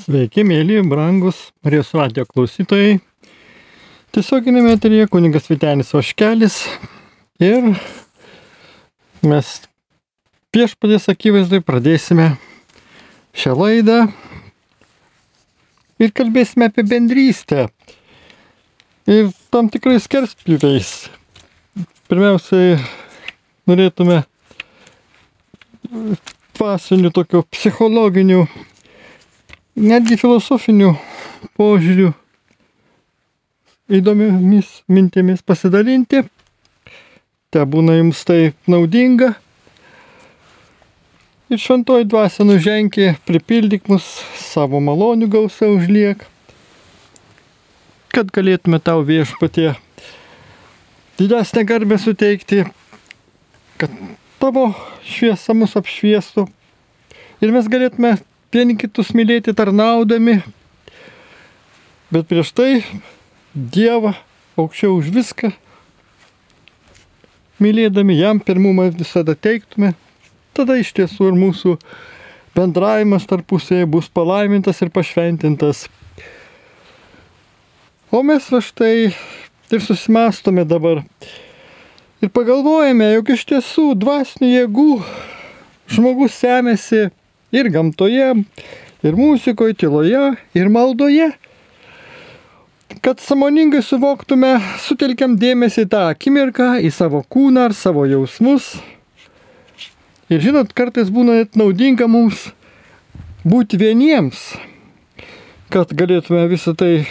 Sveiki, mėly, brangus Marijos radio klausytojai. Tiesioginėme eteryje kuningas Vitenis Oškelis ir mes viešpadės akivaizdai pradėsime šią laidą ir kalbėsime apie bendrystę ir tam tikrais skerspjūviais. Pirmiausiai norėtume dvasinių tokių psichologinių netgi filosofinių požiūrių įdomiomis mintimis pasidalinti. Te būna jums tai naudinga. Ir šventoji dvasia nuženkė, pripildyk mus savo malonių gausia užliek, kad galėtume tau viešpatie didesnę garbę suteikti, kad tavo šviesa mus apšviestų ir mes galėtume vieni kitus mylėti tarnaudami, bet prieš tai Dievą aukščiau už viską, mylėdami jam pirmumą visada teiktume, tada iš tiesų ir mūsų bendravimas tarpusėje bus palaimintas ir pašventintas. O mes va štai ir susimastome dabar ir pagalvojame, jog iš tiesų dvasinių jėgų žmogus semėsi ir gamtoje, ir muzikoje, tyloje, ir maldoje. Kad samoningai suvoktume, sutelkiam dėmesį tą akimirką, į savo kūną ar savo jausmus. Ir žinot, kartais būna net naudinga mums būti vieniems, kad galėtume visą tai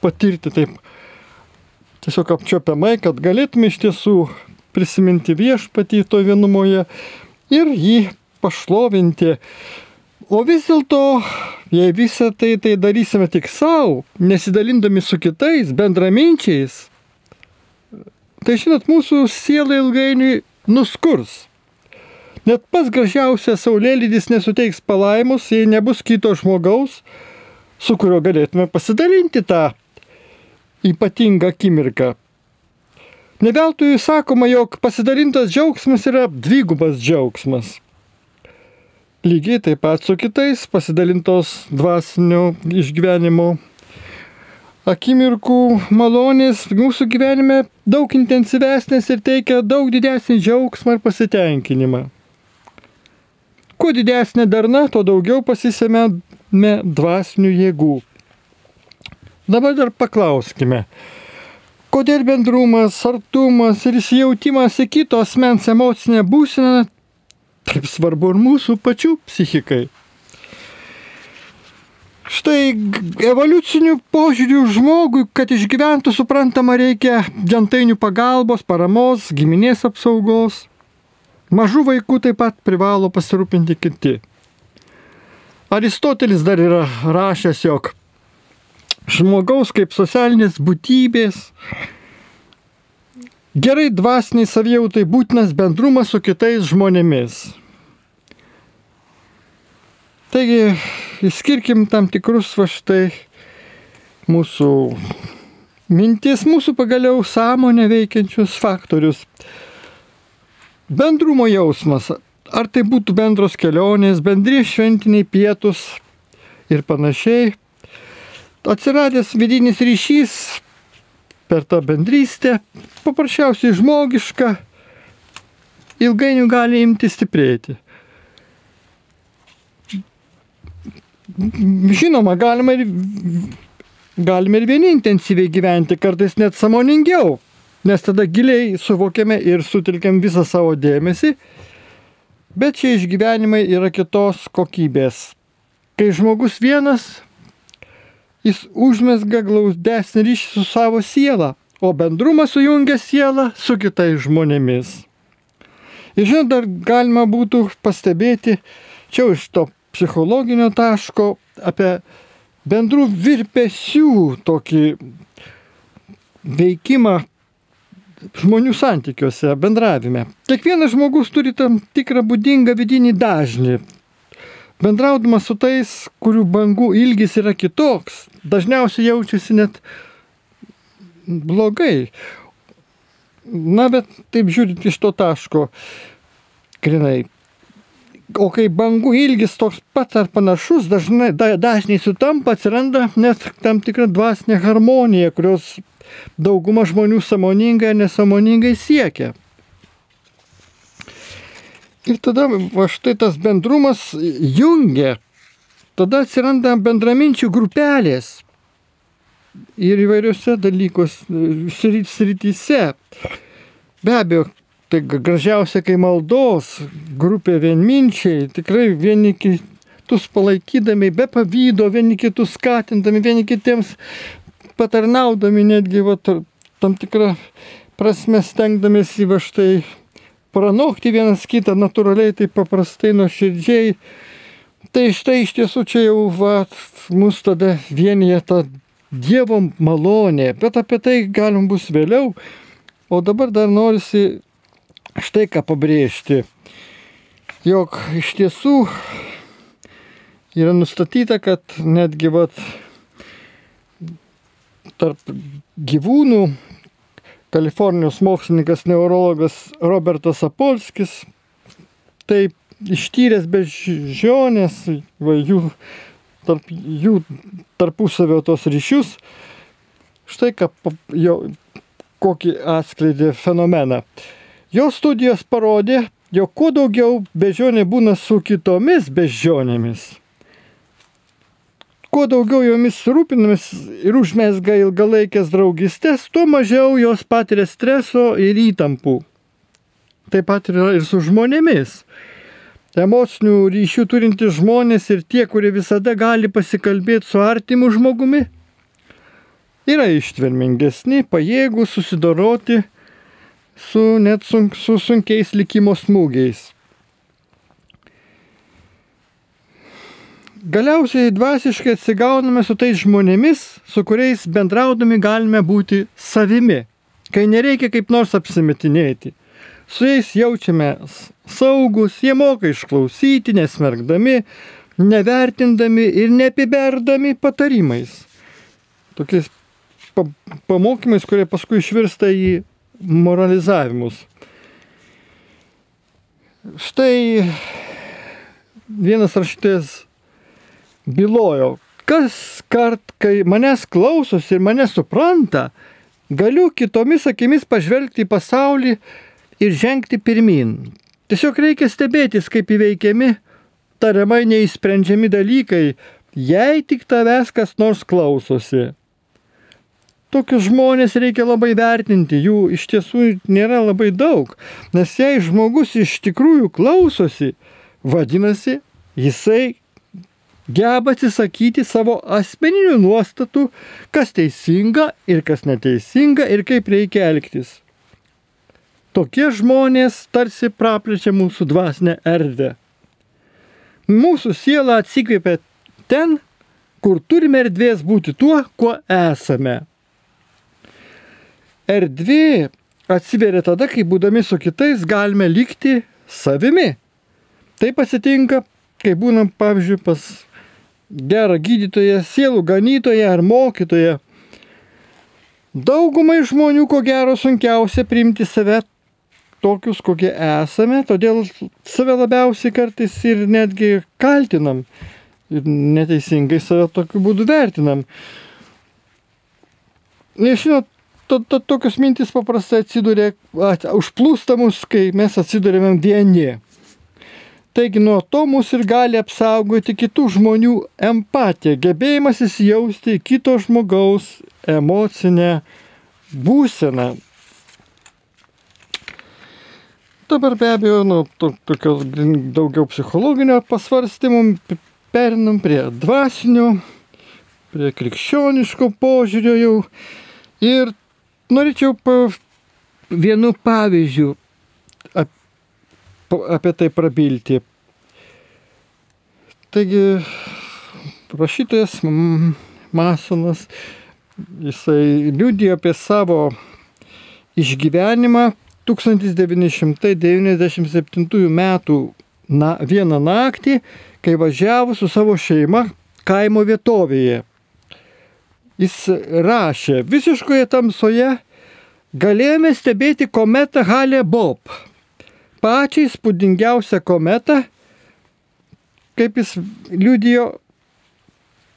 patirti taip tiesiog apčiopiamai, kad galėtume iš tiesų prisiminti viešpatį to vienumoje ir jį pašlovinti. O vis dėlto, jei visą tai, tai darysime tik savo, nesidalindami su kitais, bendraminčiais, tai žinot, mūsų siela ilgainiui nuskurs. Net pats gražiausias saulėlydis nesuteiks palaimus, jei nebus kito žmogaus, su kuriuo galėtume pasidalinti tą ypatingą akimirką. Neveltui sakoma, jog pasidalintas džiaugsmas yra dvigubas džiaugsmas. Lygiai taip pat su kitais pasidalintos dvasinio išgyvenimo akimirkų malonės mūsų gyvenime daug intensyvesnės ir teikia daug didesnį džiaugsmą ir pasitenkinimą. Kuo didesnė darna, tuo daugiau pasisėmėme dvasinių jėgų. Dabar dar paklauskime, kodėl bendrumas, artumas ir įsijautimas į kito asmens emocinę būseną Taip svarbu ir mūsų pačių psichikai. Štai evoliucinių požiūrių žmogui, kad išgyventų suprantama reikia gentainių pagalbos, paramos, giminės apsaugos. Mažų vaikų taip pat privalo pasirūpinti kiti. Aristotelis dar yra rašęs, jog žmogaus kaip socialinės būtybės gerai dvasiniai savijautai būtinas bendrumas su kitais žmonėmis. Taigi, išskirkim tam tikrus va štai mūsų mintis, mūsų pagaliau sąmonę veikiančius faktorius. Bendrumo jausmas, ar tai būtų bendros kelionės, bendri šventiniai pietus ir panašiai. Atsiradęs vidinis ryšys per tą bendrystę, paprasčiausiai žmogiška, ilgainiui gali imti stiprėti. Žinoma, galima ir, galima ir vieni intensyviai gyventi, kartais net samoningiau, nes tada giliai suvokiame ir sutelkiam visą savo dėmesį, bet šie išgyvenimai yra kitos kokybės. Kai žmogus vienas, jis užmesga glaudesnį ryšį su savo siela, o bendrumas sujungia sielą su kitais žmonėmis. Ir žinot, dar galima būtų pastebėti, čia iš to psichologinio taško, apie bendrų virpesių tokį veikimą žmonių santykiuose, bendravime. Kiekvienas žmogus turi tam tikrą būdingą vidinį dažnį. Bendraudamas su tais, kurių bangų ilgis yra kitoks, dažniausiai jaučiasi net blogai. Na, bet taip žiūrint iš to taško, grinai, O kai bangų ilgis toks pat ar panašus, dažnai, da, dažnai sutampa, atsiranda net tam tikra dvasinė harmonija, kurios dauguma žmonių samoningai ar nesamoningai siekia. Ir tada va štai tas bendrumas jungia. Tada atsiranda bendraminčių grupelės. Ir įvairiuose dalykuose, srityse. Be abejo, tai gražiausia, kai maldos grupė vienminčiai, tikrai vieni kitus palaikydami, be pavydo, vieni kitus skatindami, vieni kitiems patarnaudami, netgi va, tam tikrą prasme stengdamėsi va štai pranokti vienas kitą natūraliai, taip paprastai, nuoširdžiai. Tai štai iš tiesų čia jau va, mus tada vienyje ta Dievo malonė, bet apie tai galim bus vėliau. O dabar dar norisi štai ką pabrėžti, jog iš tiesų yra nustatyta, kad netgi vat, tarp gyvūnų Kalifornijos mokslininkas neurologas Robertas Apolskis taip ištyręs bežionės, va, jų, tarp, jų tarpusavio tos ryšius, štai ką, jo, kokį atskleidė fenomeną. Jo studijos parodė, jog kuo daugiau bežionė būna su kitomis bežionėmis, kuo daugiau jomis rūpinamis ir užmesga ilgalaikės draugystės, tuo mažiau jos patiria streso ir įtampų. Taip pat yra ir su žmonėmis. Emocinių ryšių turintys žmonės ir tie, kurie visada gali pasikalbėti su artimu žmogumi, yra ištvermingesni, pajėgų susidoroti su net sunk, su sunkiais likimo smūgiais. Galiausiai dvasiškai atsigauname su tais žmonėmis, su kuriais bendraudami galime būti savimi, kai nereikia kaip nors apsimetinėti. Su jais jaučiame saugus, jie moka išklausyti, nesmergdami, nevertindami ir neapiberdami patarimais. Tokiais pamokymais, kurie paskui išvirsta į moralizavimus. Štai vienas rašytojas bylojo, kas kart, kai manęs klausosi ir mane supranta, galiu kitomis akimis pažvelgti į pasaulį ir žengti pirmin. Tiesiog reikia stebėtis, kaip įveikiami tariamai neįsprendžiami dalykai, jei tik tavęs kas nors klausosi tokius žmonės reikia labai vertinti, jų iš tiesų nėra labai daug. Nes jei žmogus iš tikrųjų klausosi, vadinasi, jisai geba atsisakyti savo asmeninių nuostatų, kas teisinga ir kas neteisinga ir kaip reikia elgtis. Tokie žmonės tarsi praplečia mūsų dvasinę erdvę. Mūsų siela atsikvėpia ten, kur turime erdvės būti tuo, kuo esame erdvė atsiveria tada, kai būdami su kitais galime likti savimi. Taip atsitinka, kai būnam, pavyzdžiui, pas gerą gydytoją, sielų ganytoją ar mokytoją. Daugumai žmonių, ko gero, sunkiausia priimti save tokius, kokie esame, todėl save labiausiai kartais ir netgi kaltinam ir neteisingai save tokiu būdu vertinam. Nežinot, to, to, tokios mintis paprastai atsiduria, at, užplūsta mus, kai mes atsidurėme vieni. Taigi nuo to mus ir gali apsaugoti kitų žmonių empatija, gebėjimas įsijausti į kito žmogaus emocinę būseną. Dabar be abejo, nu, to, tokio daugiau psichologinio pasvarstymų, perinam prie dvasinio, prie krikščioniško požiūrio jau. Ir norėčiau pa, vienu pavyzdžiu ap, apie tai prabilti. Taigi, rašytojas Masonas, jisai liūdėjo apie savo išgyvenimą 1997 metų na, vieną naktį, kai važiavo su savo šeima kaimo vietovėje jis rašė, visiškoje tamsoje galėjome stebėti kometą Halė Bob. Pačią įspūdingiausią kometą, kaip jis liudijo,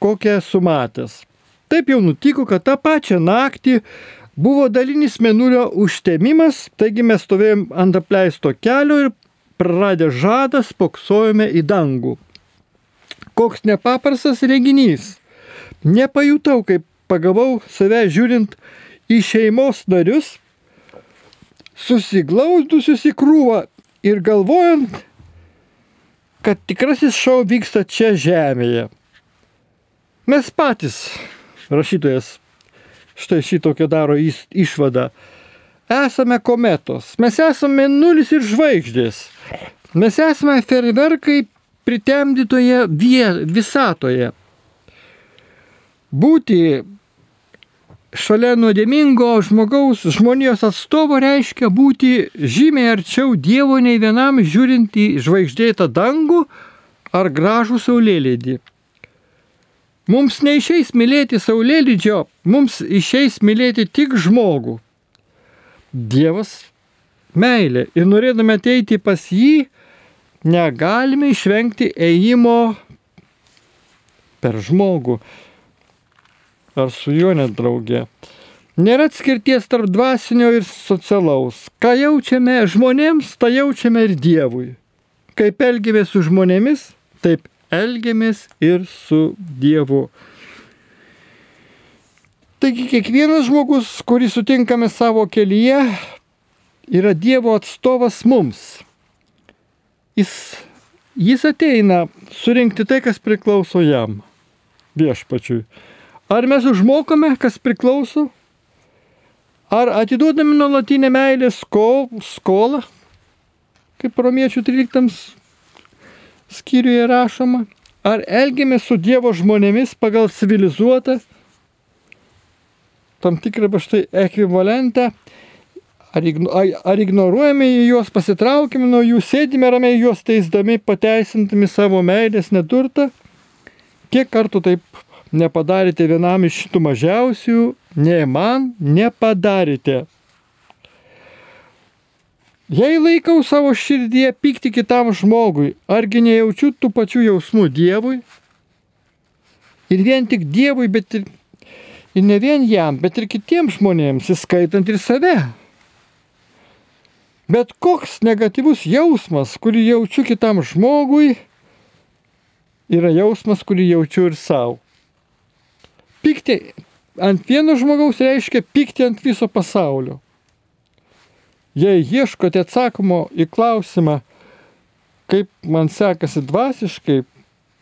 kokią sumatęs. Taip jau nutiko, kad tą pačią naktį buvo dalinis menulio užtemimas, taigi mes stovėjom ant apleisto kelio ir praradę žadą spoksojome į dangų. Koks nepaprastas reginys. Nepajutau, kaip pagavau save žiūrint į šeimos narius, susiglaudusius į krūvą ir galvojant, kad tikrasis šau vyksta čia žemėje. Mes patys, rašytojas, štai šitokią daro išvadą. Esame kometos, mes esame nulis ir žvaigždės. Mes esame ferverkai pritemdytoje visatoje. Būti šalia nuodėmingo žmogaus, žmonijos atstovo reiškia būti žymiai arčiau Dievo nei vienam žiūrint į žvaigždėtą dangų ar gražų saulėlydį. Mums neišeis mylėti saulėlydžio, mums išeis mylėti tik žmogų. Dievas meilė ir norėdami ateiti pas jį, negalime išvengti ėjimo per žmogų ar su juo net draugė. Nėra atskirties tarp dvasinio ir socialaus. Ką jaučiame žmonėms, tą jaučiame ir Dievui. Kaip elgiamės su žmonėmis, taip elgiamės ir su Dievu. Taigi kiekvienas žmogus, kurį sutinkame savo kelyje, yra Dievo atstovas mums. Jis, jis ateina surinkti tai, kas priklauso jam, viešpačiui. Ar mes užmokame, kas priklauso? Ar atiduodami nuolatinę meilę skol, skolą, kaip romiečių 13 skyriuje rašoma? Ar elgiamės su Dievo žmonėmis pagal civilizuotą, tam tikrą štai ekvivalentą, ar, igno, ar ignoruojame juos, pasitraukime nuo jų, sėdime ramiai juos teisdami, pateisintami savo meilės neturtą? Kiek kartų taip nepadarėte vienam iš šitų mažiausių, nei man nepadarėte. Jei laikau savo širdyje pykti kitam žmogui, argi nejaučiu tų pačių jausmų Dievui? Ir vien tik Dievui, bet ir, ir ne vien jam, bet ir kitiems žmonėms, įskaitant ir save. Bet koks negatyvus jausmas, kurį jaučiu kitam žmogui, yra jausmas, kurį jaučiu ir savo. Pykti ant vieno žmogaus reiškia pykti ant viso pasaulio. Jei ieškote atsakymo į klausimą, kaip man sekasi dvasiškai,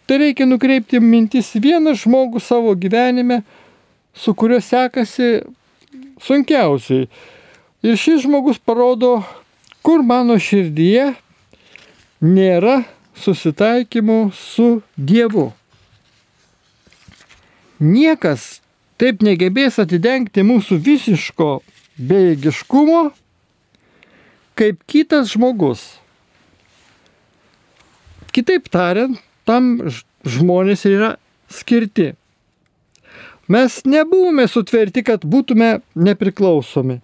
tai reikia nukreipti mintis vieną žmogų savo gyvenime, su kuriuo sekasi sunkiausiai. Ir šis žmogus parodo, kur mano širdyje nėra susitaikymo su Dievu. Niekas taip negebės atidengti mūsų visiško bejėgiškumo, kaip kitas žmogus. Kitaip tariant, tam žmonės yra skirti. Mes nebuvome sutverti, kad būtume nepriklausomi.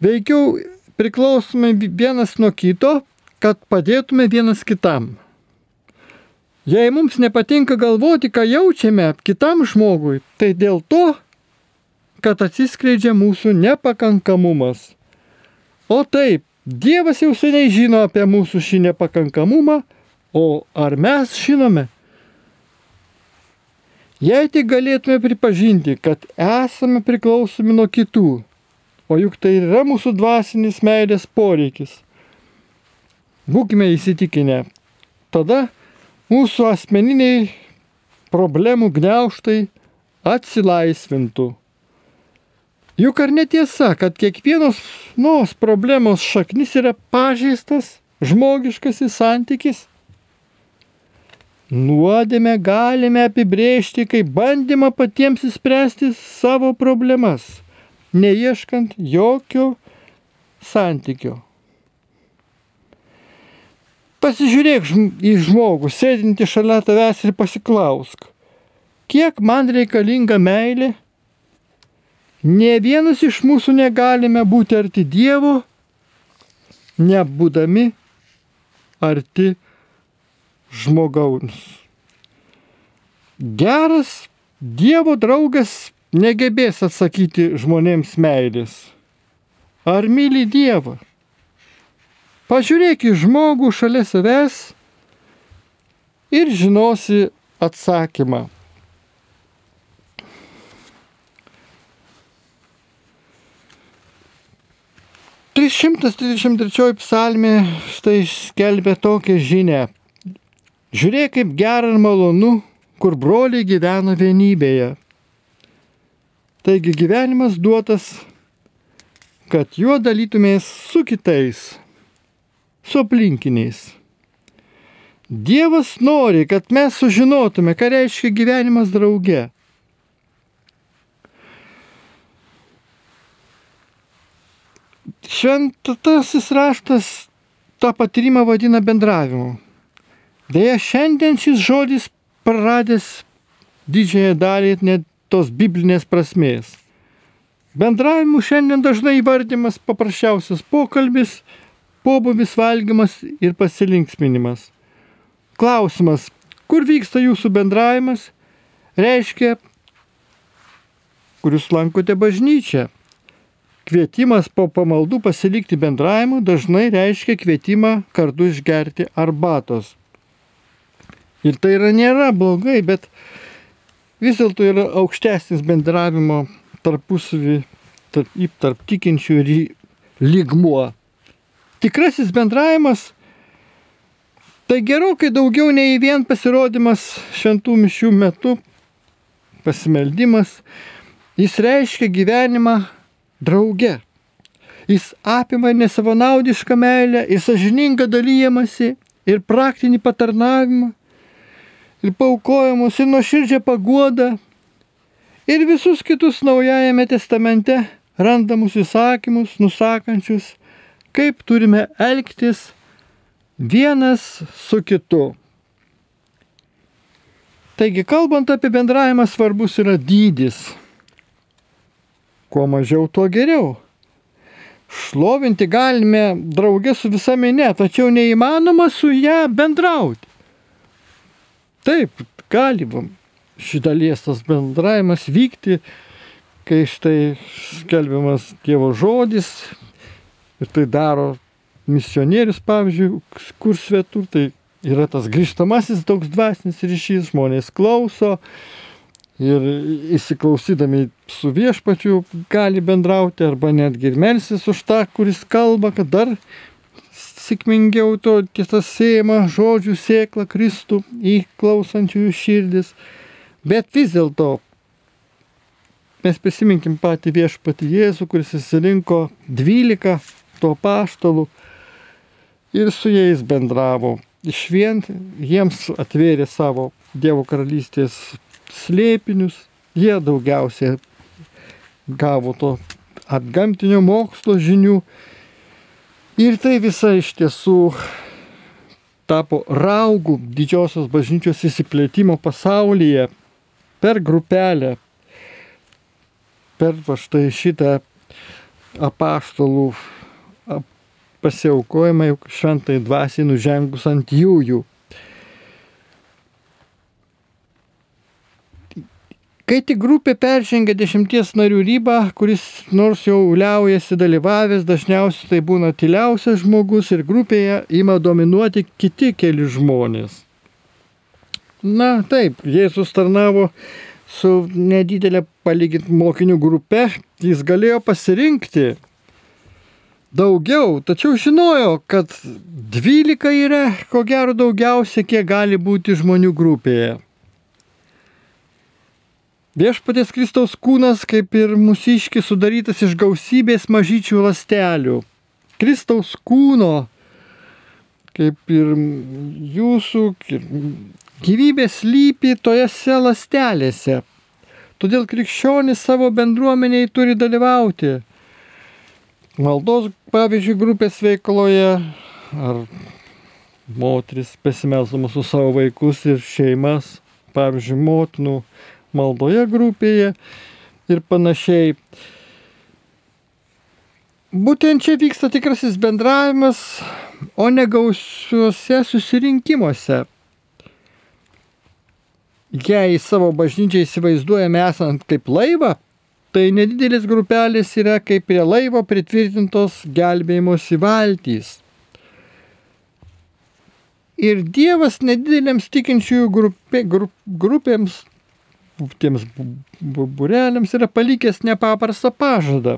Veikiau priklausome vienas nuo kito, kad padėtume vienas kitam. Jei mums nepatinka galvoti, ką jaučiame kitam žmogui, tai dėl to, kad atsiskleidžia mūsų nepakankamumas. O taip, Dievas jau seniai žino apie mūsų šį nepakankamumą, o ar mes žinome? Jei tik galėtume pripažinti, kad esame priklausomi nuo kitų, o juk tai yra mūsų dvasinis meilės poreikis, būkime įsitikinę, tada mūsų asmeniniai problemų gneuštai atsilaisvintų. Juk ar netiesa, kad kiekvienos nuos problemos šaknis yra pažeistas žmogiškasis santykis? Nuodėmę galime apibrėžti kaip bandymą patiems įspręsti savo problemas, neieškant jokio santykio. Pasižiūrėk į žmogų, sėdinti šalia tavęs ir pasiklausk, kiek man reikalinga meilė? Ne vienas iš mūsų negalime būti arti Dievo, nebūdami arti žmogaus. Geras Dievo draugas negebės atsakyti žmonėms meilės. Ar myli Dievą? Pažiūrėk į žmogų šalia savęs ir žinosi atsakymą. Trisdešimt trečioji psalmė štai skelbia tokią žinę. Žiūrėk, kaip gera ir malonu kur broliai gyvena vienybėje. Taigi gyvenimas duotas, kad juo dalytumės su kitais, su aplinkiniais. Dievas nori, kad mes sužinotume, ką reiškia gyvenimas drauge. Šventasis raštas tą patyrimą vadina bendravimu. Deja, šiandien šis žodis praradęs didžiąją dalį net tos biblinės prasmės. Bendravimu šiandien dažnai įvardymas paprasčiausias pokalbis, pobūvis valgymas ir pasilinksminimas. Klausimas, kur vyksta jūsų bendravimas, reiškia, kur jūs lankote bažnyčią. Kvietimas po pamaldų pasilikti bendravimu dažnai reiškia kvietimą kartu išgerti arbatos. Ir tai yra nėra blogai, bet vis dėlto yra aukštesnis bendravimo tarpusavį, tarp, tarp tikinčių ir lygmuo. Tikrasis bendravimas tai gerokai daugiau nei vien pasirodymas šventų mišių metu, pasimeldimas. Jis reiškia gyvenimą drauge. Jis apima nesavanaudišką meilę, ir sažiningą dalyjimąsi, ir praktinį patarnavimą, ir paukojimus, ir nuoširdžią paguodą, ir visus kitus Naujajame testamente randamus įsakymus, nusakančius, kaip turime elgtis vienas su kitu. Taigi, kalbant apie bendravimą, svarbus yra dydis. Kuo mažiau, tuo geriau. Šlovinti galime draugė su visa minė, tačiau neįmanoma su ją bendrauti. Taip, gali šitalies tas bendravimas vykti, kai štai skelbiamas Dievo žodis ir tai daro misionierius, pavyzdžiui, kur svetur, tai yra tas grįžtamasis toks dvasinis ryšys, žmonės klauso ir įsiklausydami su viešpačiu gali bendrauti arba netgi ir melsis už tą, kuris kalba, kad dar sėkmingiau to tiesą sėjama žodžių sėkla Kristų į klausančiųjų širdis. Bet vis dėlto mes prisiminkim patį viešpatį Jėzų, kuris įsirinko 12 to paštalų ir su jais bendravo. Iš vien jiems atvėrė savo Dievo karalystės slėpinius, jie daugiausiai gavo to atgamtinio mokslo žinių. Ir tai visa iš tiesų tapo raugų didžiosios bažnyčios įsiplėtimo pasaulyje per grupelę, per va štai šitą apaštalų pasiaukojimą šventai dvasiai nužengus ant jųjų. Kai tik grupė peržengia dešimties narių ribą, kuris nors jau liaujasi dalyvavęs, dažniausiai tai būna tyliausias žmogus ir grupėje ima dominuoti kiti keli žmonės. Na taip, Jėzus tarnavo su nedidelė palyginti mokinių grupe, jis galėjo pasirinkti daugiau, tačiau žinojo, kad 12 yra ko gero daugiausia, kiek gali būti žmonių grupėje. Viešpatės Kristaus kūnas, kaip ir mūsiškis, sudarytas iš gausybės mažyčių lastelių. Kristaus kūno, kaip ir jūsų gyvybės lypi tojose lastelėse. Todėl krikščionis savo bendruomeniai turi dalyvauti. Maldos, pavyzdžiui, grupės veikloje ar moteris pasimelsdamas su savo vaikus ir šeimas, pavyzdžiui, motinų maldoje grupėje ir panašiai. Būtent čia vyksta tikrasis bendravimas, o ne gausiuose susirinkimuose. jei savo bažnyčią įsivaizduojame esant kaip laivą, tai nedidelis grupelės yra kaip prie laivo pritvirtintos gelbėjimosi valtys. Ir Dievas nedidelėms tikinčiųjų grupė, grup, grupėms, tiems bureliams yra palikęs nepaprastą pažadą.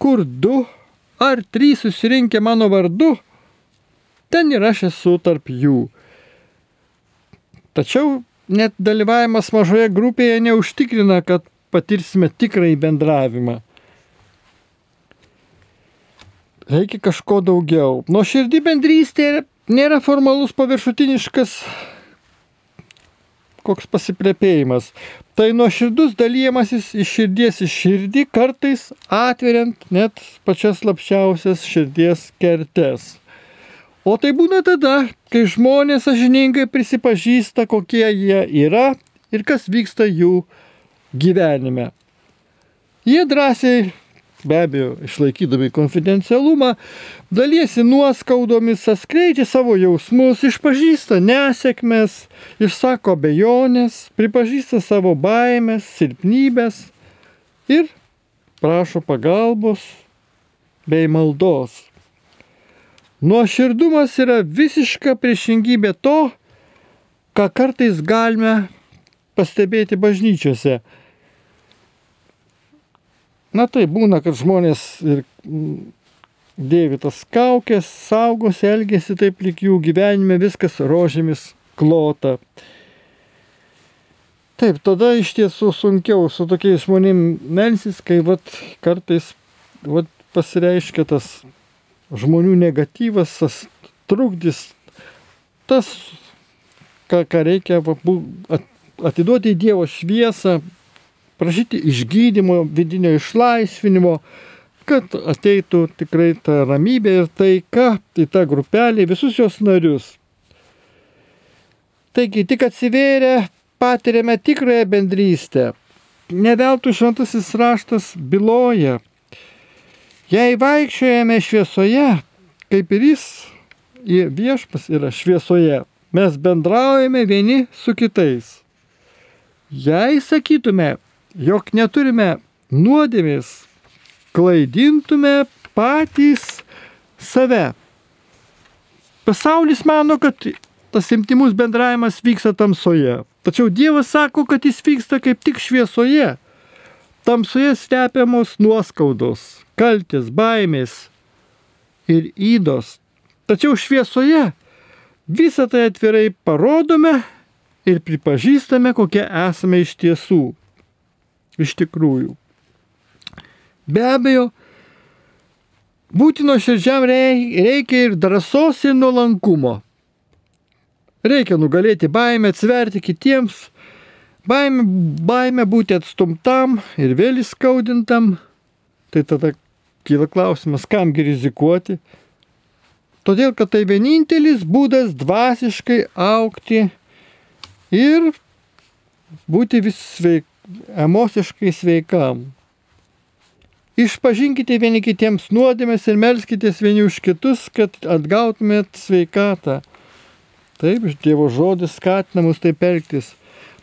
Kur du ar trys susirinkę mano vardu, ten ir aš esu tarp jų. Tačiau net dalyvavimas mažoje grupėje neužtikrina, kad patirsime tikrai bendravimą. Reikia kažko daugiau. Nuo širdį bendrystė nėra formalus paviršutiniškas koks pasiplėpėjimas. Tai nuoširdus dalymasis iš širdies į širdį, kartais atveriant net pačias lapščiausias širdies kertes. O tai būna tada, kai žmonės sažiningai prisipažįsta, kokie jie yra ir kas vyksta jų gyvenime. Jie drąsiai, be abejo, išlaikydami konfidencialumą, dalysi nuoskaudomis, atskleidžia savo jausmus, išpažįsta nesėkmes, išsako bejonės, pripažįsta savo baimės, silpnybės ir prašo pagalbos bei maldos. Nuoširdumas yra visiška priešingybė to, ką kartais galime pastebėti bažnyčiose. Na tai būna, kad žmonės ir mm, dėvi tas kaukės, saugosi, elgesi taip, lik jų gyvenime viskas rožėmis klota. Taip, tada iš tiesų sunkiau su tokiais žmonėmis melsis, kai vat, kartais vat, pasireiškia tas žmonių negatyvas, tas trukdys, tas, ką, ką reikia atiduoti į Dievo šviesą, prašyti išgydymo, vidinio išlaisvinimo, kad ateitų tikrai ta ramybė ir taika į tą grupelį, visus jos narius. Taigi tik atsivėrę patiriame tikrąją bendrystę. Neveltui šventasis raštas byloja, Jei vaikščiojame šviesoje, kaip ir jis, viešpas yra šviesoje, mes bendraujame vieni su kitais. Jei sakytume, jog neturime nuodėmės, klaidintume patys save. Pasaulis mano, kad tas intimus bendravimas vyksta tamsoje. Tačiau Dievas sako, kad jis vyksta kaip tik šviesoje. Tamsoje slepiamos nuoskaudos, kaltis, baimės ir įdos. Tačiau šviesoje visą tai atvirai parodome ir pripažįstame, kokie esame iš tiesų. Iš tikrųjų. Be abejo, būtino širdžiam reikia ir drąsos ir nuolankumo. Reikia nugalėti baimę, atsverti kitiems, baimę, baimę būti atstumtam ir vėl įskaudintam. Tai tada kyla klausimas, kamgi rizikuoti. Todėl, kad tai vienintelis būdas dvasiškai aukti ir būti vis sveik, emociškai sveikam. Išpažinkite vieni kitiems nuodėmės ir melskitės vieni už kitus, kad atgautumėt sveikatą. Taip, Dievo žodis skatina mus taip elgtis.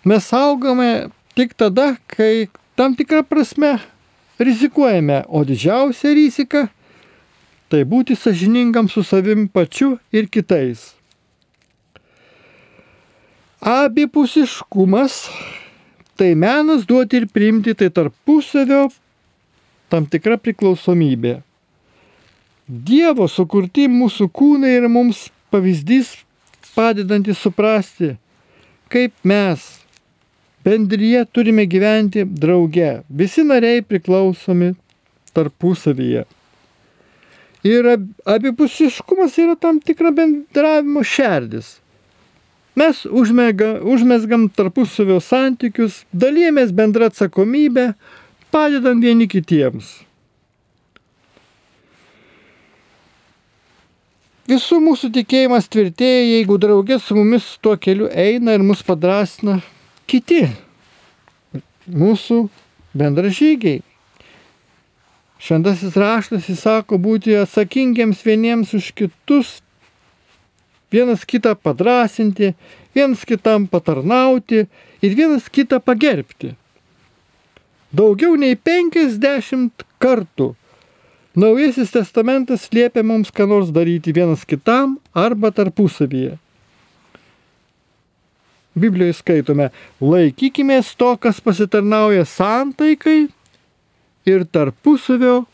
Mes augame tik tada, kai tam tikrą prasme rizikuojame, o didžiausia rizika tai būti sažiningam su savim pačiu ir kitais. Abipusiškumas tai menas duoti ir priimti, tai tarpusavio tam tikra priklausomybė. Dievo sukurti mūsų kūnai yra mums pavyzdys padedantis suprasti, kaip mes Bendryje turime gyventi drauge. Visi nariai priklausomi tarpusavyje. Ir abipusiškumas yra tam tikra bendravimo šerdis. Mes užmega, užmesgam tarpusavio santykius, dalymės bendrą atsakomybę, padedam vieni kitiems. Visų mūsų tikėjimas tvirtėja, jeigu draugė su mumis tuo keliu eina ir mus padrasina kiti mūsų bendražygiai. Šventasis raštas įsako būti atsakingiams vieniems už kitus vienas kitą padrasinti, vienas kitam patarnauti ir vienas kitą pagerbti. Daugiau nei 50 kartų Naujasis testamentas liepia mums ką nors daryti vienas kitam arba tarpusavyje. Biblijoje skaitome, laikykime to, kas pasitarnauja santaikai ir tarpusavio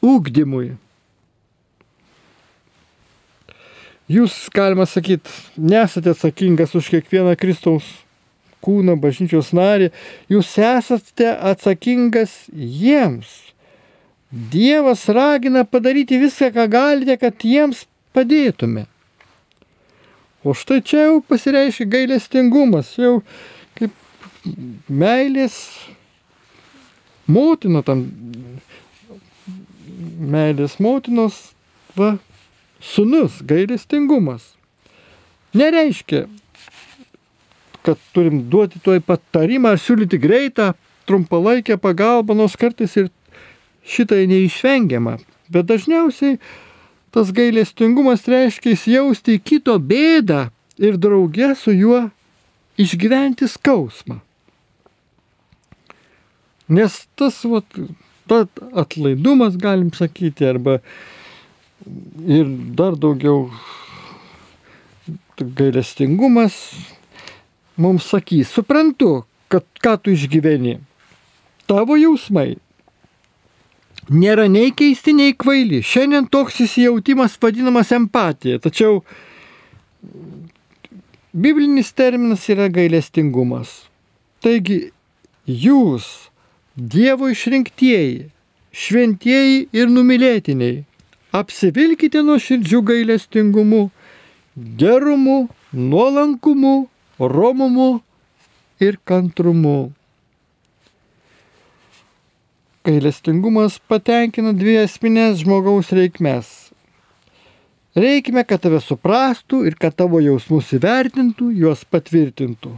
ūkdymui. Jūs, galima sakyti, nesate atsakingas už kiekvieną Kristaus kūno bažnyčios narį, jūs esate atsakingas jiems. Dievas ragina padaryti viską, ką galite, kad jiems padėtume. O štai čia jau pasireiškia gailestingumas, jau kaip meilės motina, tam meilės motinos, va, sunus, gailestingumas. Nereiškia, kad turim duoti toj patarimą ar siūlyti greitą, trumpalaikę pagalbą, nors kartais ir šitai neišvengiama. Bet dažniausiai tas gailestingumas reiškia įsijausti į kito bėdą ir draugę su juo išgyventi skausmą. Nes tas vat, ta atlaidumas, galim sakyti, arba ir dar daugiau gailestingumas mums sakys, suprantu, kad ką tu išgyveni. Tavo jausmai nėra nei keisti, nei kvaili. Šiandien toks įsijautimas vadinamas empatija, tačiau biblinis terminas yra gailestingumas. Taigi jūs, Dievo išrinktieji, šventieji ir numylėtiniai, apsivilkite nuo širdžių gailestingumu, gerumu, nuolankumu, romumu ir kantrumu. Gailestingumas patenkina dvi esminės žmogaus reikmes. Reikime, kad tave suprastų ir kad tavo jausmus įvertintų, juos patvirtintų.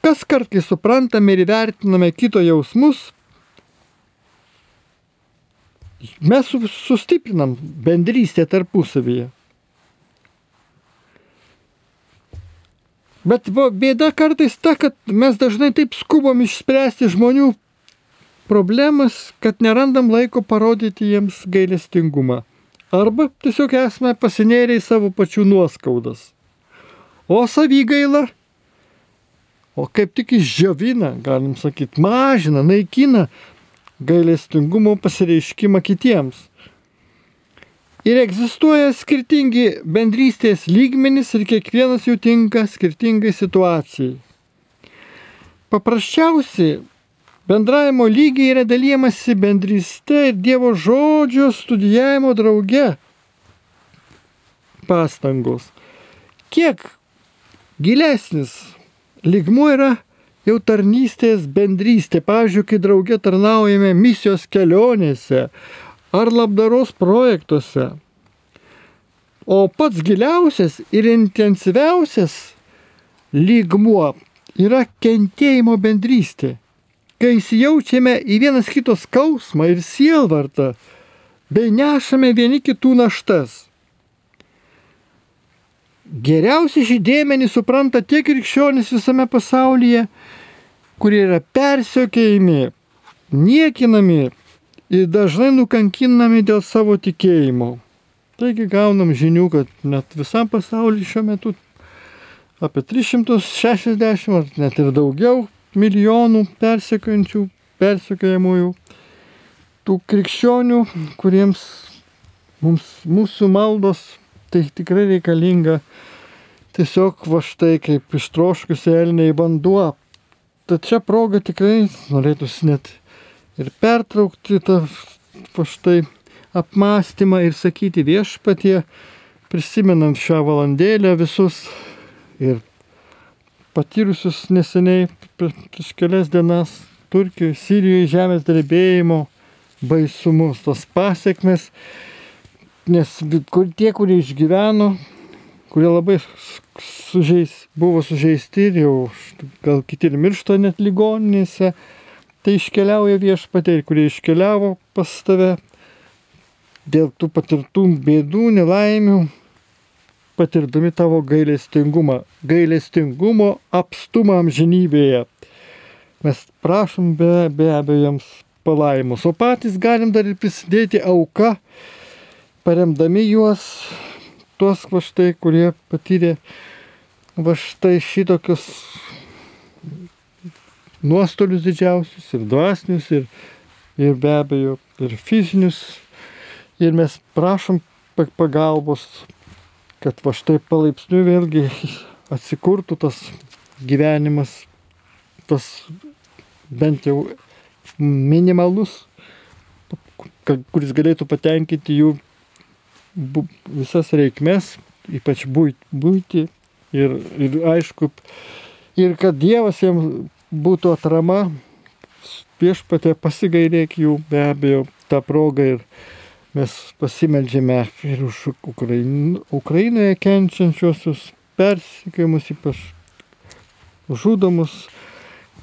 Kas kart, kai suprantame ir įvertiname kito jausmus, mes sustiprinam bendrystę tarpusavyje. Bet bėda kartais ta, kad mes dažnai taip skubom išspręsti žmonių problemas, kad nerandam laiko parodyti jiems gailestingumą. Arba tiesiog esame pasinėrę į savo pačių nuoskaudas. O savygaila, o kaip tik išdžiovina, galim sakyti, mažina, naikina gailestingumo pasireiškimą kitiems. Ir egzistuoja skirtingi bendrystės lygmenys ir kiekvienas jų tinka skirtingai situacijai. Paprasčiausiai bendravimo lygiai yra dalyjamasi bendrystė ir Dievo žodžio studijavimo drauge pastangos. Kiek gilesnis lygmuo yra jau tarnystės bendrystė. Pavyzdžiui, kai drauge tarnaujame misijos kelionėse ar labdaros projektuose. O pats giliausias ir intensyviausias lygmuo yra kentėjimo bendrystė. Kai įsijaučiame į vienas kito skausmą ir sielvartą, bei nešame vieni kitų naštas. Geriausiai šį dėmenį supranta tie krikščionys visame pasaulyje, kurie yra persiokėjami, niekinami, ir dažnai nukankinami dėl savo tikėjimo. Taigi gaunam žinių, kad net visam pasaulyje šiuo metu apie 360 ar net ir daugiau milijonų persekiojančių, persekiojamųjų tų krikščionių, kuriems mums, mūsų maldos tai tikrai reikalinga tiesiog va štai kaip ištroškusi elniai vanduo. Tad čia proga tikrai norėtųsi net ir pertraukti tą štai apmąstymą ir sakyti viešpatie, prisimenant šią valandėlę visus ir patyrusius neseniai prieš kelias dienas Turkijoje, Sirijoje žemės drebėjimo baisumus, tos pasiekmes, nes kur, tie, kurie išgyveno, kurie labai sužeis, buvo sužeisti ir jau gal kiti ir miršta net ligoninėse, tai iškeliauja viešpatė ir kurie iškeliavo pas tave, dėl tų patirtų bėdų, nelaimių, patirdami tavo gailestingumą, gailestingumo apstumą amžinybėje. Mes prašom be, be abejo jiems palaimus, o patys galim dar ir prisidėti auka, paremdami juos, tuos va štai, kurie patyrė va štai šitokius nuostolius didžiausius ir dvasinius, ir, ir be abejo, ir fizinius. Ir mes prašom pagalbos, kad va štai palaipsniui vėlgi atsikurtų tas gyvenimas, tas bent jau minimalus, kuris galėtų patenkinti jų visas reikmes, ypač būti ir, ir aišku, ir kad Dievas jiems būtų atrama, viešpatė pasigailėk jų be abejo tą progą ir mes pasimeldžiame ir už Ukrain, Ukrainoje kenčiančiosius persikėjimus, ypač žudomus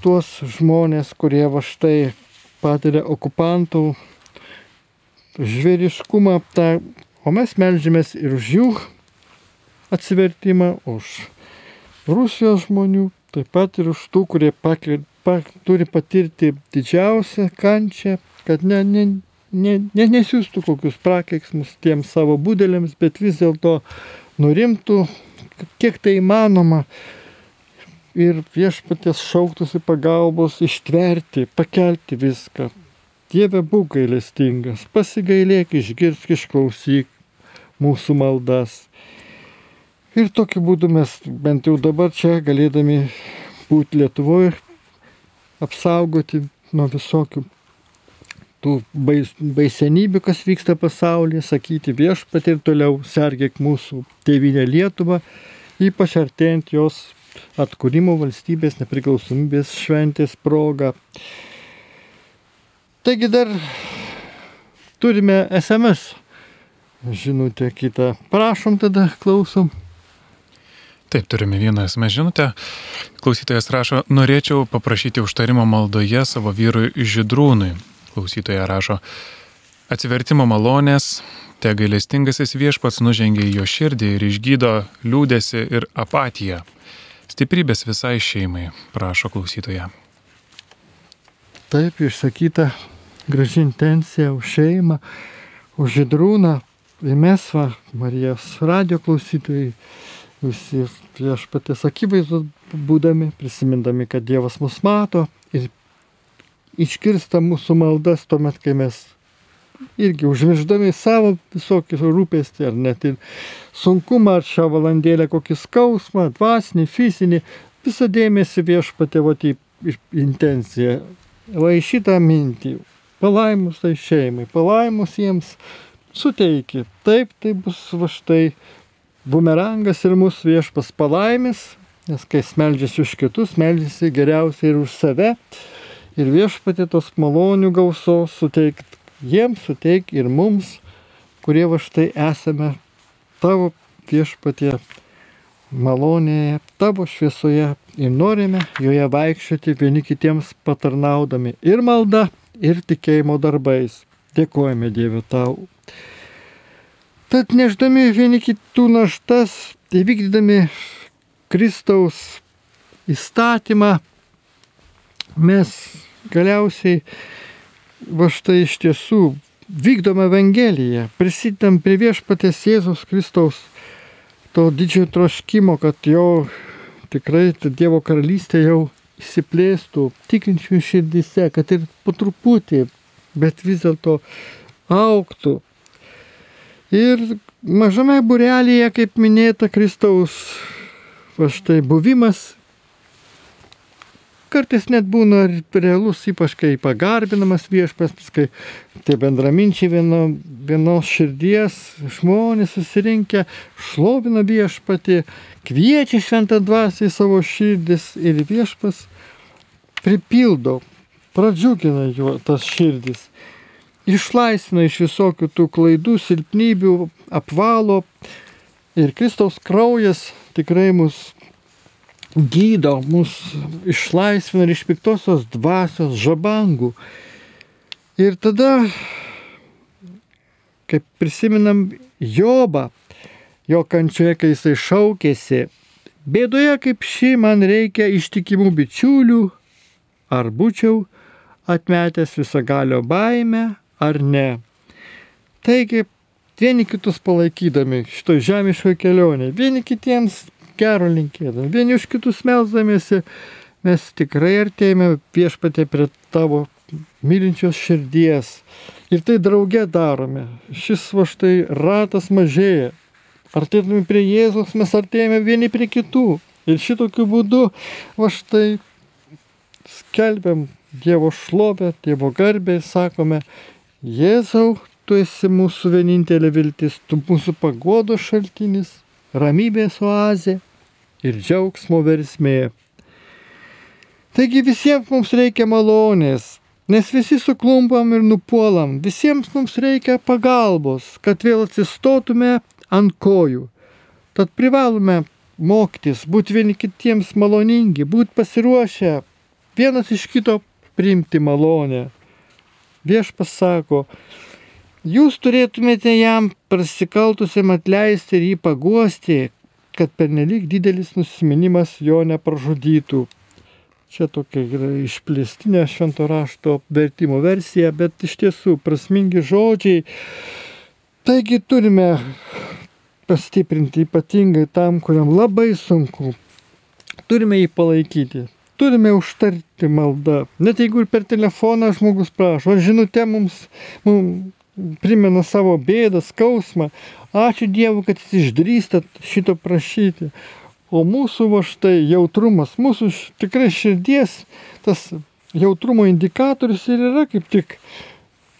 tuos žmonės, kurie va štai patiria okupantų žvėriškumą, tą, o mes melžiamės ir už jų atsivertimą, už Rusijos žmonių, taip pat ir už tų, kurie pakir, pa, turi patirti didžiausią kančią, kad ne, ne, ne, ne, nesiūstų kokius prakeiksmus tiems savo būdėliams, bet vis dėlto nurimtų, kiek tai įmanoma ir viešpatės šauktųsi pagalbos ištverti, pakelti viską. Dieve būk gailestingas, pasigailėk, išgirsk, išklausyk mūsų maldas. Ir tokiu būdu mes bent jau dabar čia galėdami būti Lietuvoje, apsaugoti nuo visokių tų bais, baisenybių, kas vyksta pasaulyje, sakyti viešpatį ir toliau sergėk mūsų tėvynę Lietuvą, ypač artėjant jos atkūrimo valstybės nepriklausomybės šventės proga. Taigi dar turime SMS žinutę kitą. Prašom tada, klausom. Taip, turime vieną esmę žinutę. Klausytojas rašo, norėčiau paprašyti užtarimo maldoje savo vyrui Židrūnui. Klausytoja rašo, atsivertimo malonės, te gailestingasis viešpats nužengė į jo širdį ir išgydo liūdėsi ir apatiją. Stiprybės visai šeimai, prašo klausytoja. Taip išsakyta graži intencija už šeimą, už žydrūną. Ir mes, va, Marijos radio klausytojai, visi viešpatės akivaizdus būdami, prisimindami, kad Dievas mus mato ir iškirsta mūsų maldas tuomet, kai mes irgi užmirždami savo visokius rūpestį, ar net ir sunkumą, ar šią valandėlę kokį skausmą, dvasinį, fizinį, visą dėmesį viešpatė voti intenciją. Va į šitą mintį, palaimus tai šeimai, palaimus jiems suteiki. Taip, tai bus va štai bumerangas ir mūsų viešpas palaimis, nes kai meldžiasi už kitus, meldžiasi geriausiai ir už save. Ir viešpatė tos malonių gausos suteikti jiems suteik ir mums, kurie va štai esame tavo viešpatie malonėje, tavo šviesoje ir norime joje vaikščioti vieni kitiems patarnaudami ir malda, ir tikėjimo darbais. Dėkojame Dieve tau. Tad neždami vieni kitų naštas, įvykdydami Kristaus įstatymą, mes galiausiai va štai iš tiesų vykdom Evangeliją, prisidedam prie viešpatės Jėzus Kristaus to didžiojo troškimo, kad jo tikrai Dievo karalystė jau įsiplėstų tikinčių širdise, kad ir po truputį, bet vis dėlto auktų. Ir mažame burelėje, kaip minėta, Kristaus va štai buvimas Kartais net būna realus, ypač kai pagarbinamas viešpas, kai tie bendraminčiai vieno, vienos širdies žmonės susirinkę, šlovina viešpatį, kviečia šventą dvasį į savo širdis ir viešpas pripildo, pradžiugina jo tas širdis, išlaisvina iš visokių tų klaidų, silpnybių, apvalo ir Kristaus kraujas tikrai mus gydo, mus išlaisvina iš piktosios dvasios žabangų. Ir tada kaip prisiminam Jobą, jo kančioje, kai jisai šaukėsi, bėdoje kaip ši man reikia ištikimų bičiulių, ar būčiau atmetęs visagalio baimę, ar ne. Taigi, vieni kitus palaikydami šito žemiško kelionė, vieni kitiems gero linkėdami, vieni už kitus melzdamėsi, mes tikrai artėjame viešpatė prie tavo mylinčios širdies. Ir tai drauge darome. Šis va štai ratas mažėja. Artėdami prie Jėzus mes artėjame vieni prie kitų. Ir šitokiu būdu va štai skelbiam Dievo šlovę, Dievo garbę ir sakome, Jėzau, tu esi mūsų vienintelė viltis, tu mūsų pagodo šaltinis, ramybės oazė ir džiaugsmo versmė. Taigi visiems mums reikia malonės, nes visi suklumpam ir nupuolam, visiems mums reikia pagalbos, kad vėl atsistotume ant kojų. Tad privalome mokytis, būti vieni kitiems maloningi, būti pasiruošę vienas iš kito priimti malonę. Viešpas sako, jūs turėtumėte jam prasikaltusiam atleisti ir jį paguosti, kad pernelyg didelis nusiminimas jo nepražudytų. Čia tokia yra išplėstinė švento rašto vertimo versija, bet iš tiesų prasmingi žodžiai. Taigi turime pastiprinti ypatingai tam, kuriam labai sunku. Turime jį palaikyti. Turime užtarti maldą. Net jeigu ir per telefoną žmogus prašo, žinutė mums, mums primena savo bėdą, skausmą. Ačiū Dievui, kad jis išdrįstat šito prašyti. O mūsų va štai jautrumas, mūsų tikrai širdies, tas jautrumo indikatorius ir yra kaip tik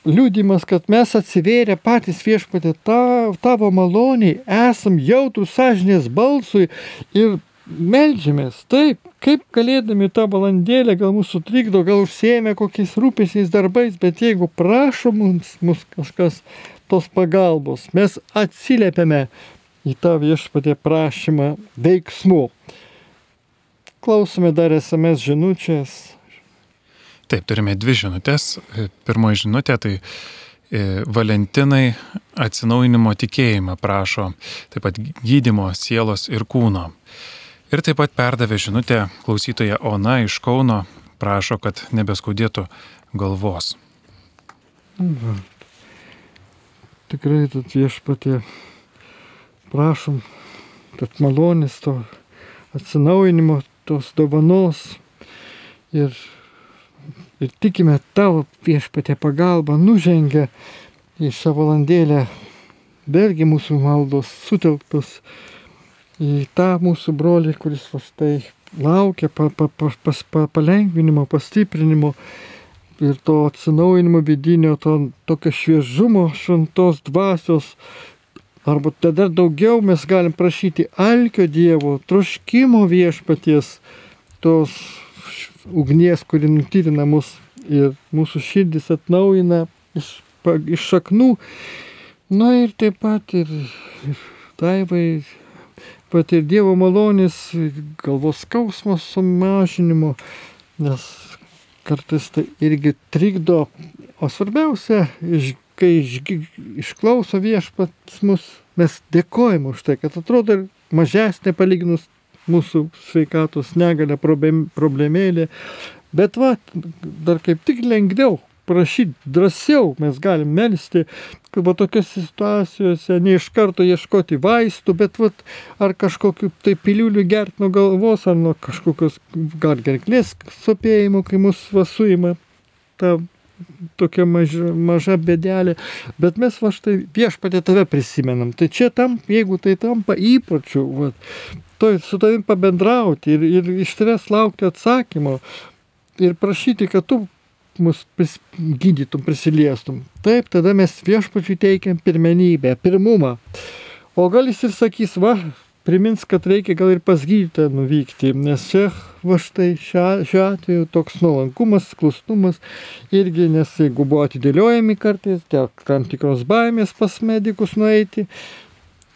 liūdimas, kad mes atsivėrę patys viešpatė ta, tavo maloniai, esam jautrus sąžinės balsui ir melžiamės. Taip, kaip galėdami tą valandėlę, gal mūsų trikdo, gal užsėmė kokiais rūpesiais darbais, bet jeigu prašo mums, mums kažkas tos pagalbos, mes atsiliepiame į tą viešpatė prašymą veiksmų. Klausome dar SMS žinutės. Taip, turime dvi žinutės. Pirmoji žinutė tai e, Valentinai atsinaujinimo tikėjimą prašo, taip pat gydimo sielos ir kūno. Ir taip pat perdavė žinutę klausytoja Ona iš Kauno, prašo, kad nebeskaudėtų galvos. Va. Tikrai, tad viešpatė prašom, kad malonės to atsinaujinimo, tos dovanos ir, ir tikime tavo viešpatė pagalba nužengia į šią valandėlę, vėlgi mūsų maldos sutelktos į tą mūsų brolį, kuris va štai laukia pa, pa, pa, pas, pa, palengvinimo, pastiprinimo ir to atsinaujinimo vidinio, to tokio šviežumo, šventos dvasios, Arba tada daugiau mes galim prašyti alkio Dievo, troškimo viešpaties, tos ugnies, kuri nutyrina mus ir mūsų širdis atnaujina iš, iš šaknų. Na ir taip pat ir, ir taivai, pat ir Dievo malonės, galvos skausmo sumažinimo, nes kartais tai irgi trikdo, o svarbiausia, iš kai išklauso viešpats mus, mes dėkojame už tai, kad atrodo mažesnė palyginus mūsų sveikatos negalę problemėlė, bet va, dar kaip tik lengviau prašyti, drąsiau mes galim melstį, va tokiose situacijose ne iš karto ieškoti vaistų, bet va, ar kažkokiu tai piliuliu gert nuo galvos, ar nuo kažkokios gal gerklės sopėjimo, kai mus vasuima ta tokia maža, maža bėdelė, bet mes va štai viešpatė tave prisimenam. Tai čia tam, jeigu tai tampa įpročiu, va, to, su tavim pabendrauti ir, ir iš tavęs laukti atsakymo ir prašyti, kad tu mus pris, gydytum, prisiliestum. Taip, tada mes viešpačiui teikiam pirmenybę, pirmumą. O gal jis ir sakys, va, primins, kad reikia gal ir pas gydytoją nuvykti, nes čia va štai šiuo atveju toks nuolankumas, klusnumas irgi, nes jeigu buvo atidėliojami kartais, dėl tam tikros baimės pas medikus nueiti,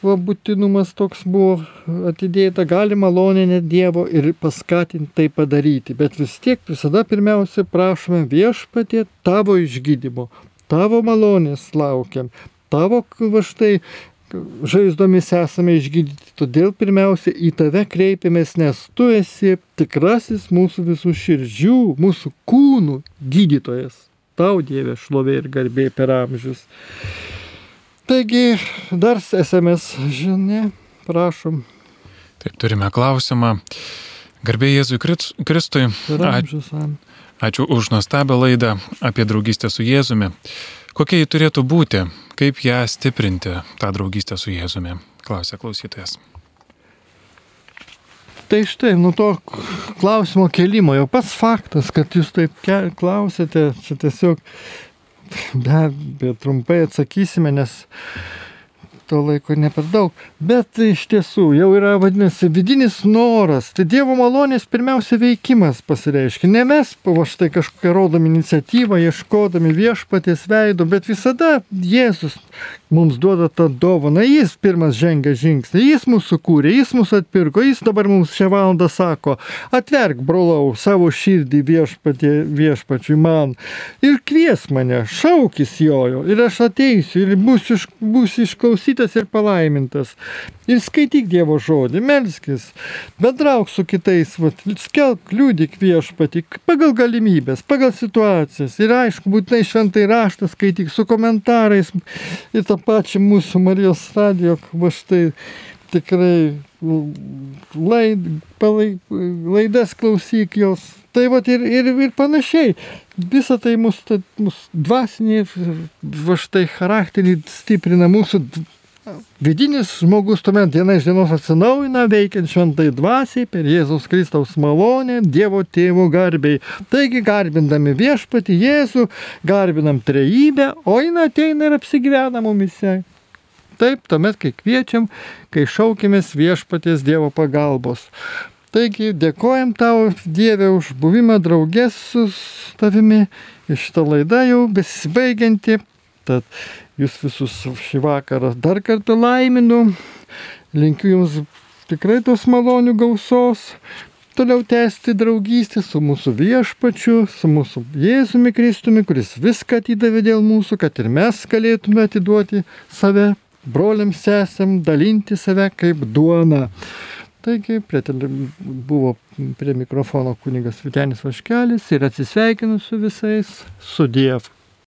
va būtinumas toks buvo atidėta, gali malonė Dievo ir paskatinti tai padaryti, bet vis tiek visada pirmiausia prašome viešpatie tavo išgydymo, tavo malonės laukiam, tavo va štai žaizdomis esame išgydyti. Todėl pirmiausia į tave kreipiamės, nes tu esi tikrasis mūsų visų širdžių, mūsų kūnų gydytojas. Tau Dieve šlovė ir garbė per amžius. Taigi, dar SMS žinia, prašom. Taip, turime klausimą. Garbė Jėzui Kristui. Ačiū už nuostabią laidą apie draugystę su Jėzumi. Kokia ji turėtų būti, kaip ją stiprinti, tą draugystę su Jėzumi, klausė klausytojas. Tai štai, nuo to klausimo kelimo, jau pats faktas, kad jūs taip klausėte, čia tiesiog be abejo trumpai atsakysime, nes to laiko ne per daug. Bet iš tiesų jau yra vadinasi vidinis noras. Tai Dievo malonės pirmiausia veikimas pasireiškia. Ne mes va štai kažkokią rodom iniciatyvą, ieškodami viešpatės veido, bet visada Jėzus mums duoda tą dovaną. Jis pirmas žengia žingsnį, jis mūsų kūrė, jis mūsų atpirko, jis dabar mums šią valandą sako, atverk, brolau, savo širdį viešpatė, viešpačiui man ir kvies mane, šaukis jojo ir aš ateisiu ir būsiu, būsiu išklausytas ir palaimintas. Ir skaityk Dievo žodį, melskis, bendrauk su kitais, vat, skelbk, liūdik viešpatį pagal galimybės, pagal situacijas. Ir aišku, būtinai šventai raštą skaityk su komentarais ir tą pačią mūsų Marijos radijo, va štai tikrai laid, palai, laidas klausyk jos. Tai va ir, ir, ir panašiai. Visą tai mūsų, mūsų dvasinį, va štai charakterį stiprina mūsų Vidinis žmogus tuomet diena iš dienos atsinaujina, veikiant šventai dvasiai per Jėzaus Kristaus malonę, Dievo tėvų garbiai. Taigi garbindami viešpati Jėzų, garbinam trejybę, o jin ateina ir apsigyvena mumise. Taip, tuomet, kai kviečiam, kai šaukimės viešpaties Dievo pagalbos. Taigi dėkojam tau, Dieve, už buvimą draugės su tavimi. Ir šitą laidą jau besibaigianti. Tad jūs visus šį vakarą dar kartą laiminu. Linkiu jums tikrai tos malonių gausos. Toliau tęsti draugystę su mūsų viešpačiu, su mūsų Jėzumi Kristumi, kuris viską atidavė dėl mūsų, kad ir mes galėtume atiduoti save broliams sesėm, dalinti save kaip duona. Taigi prie tele, buvo prie mikrofono kunigas Vitenis Vaškelis ir atsisveikinu su visais, su Dievu.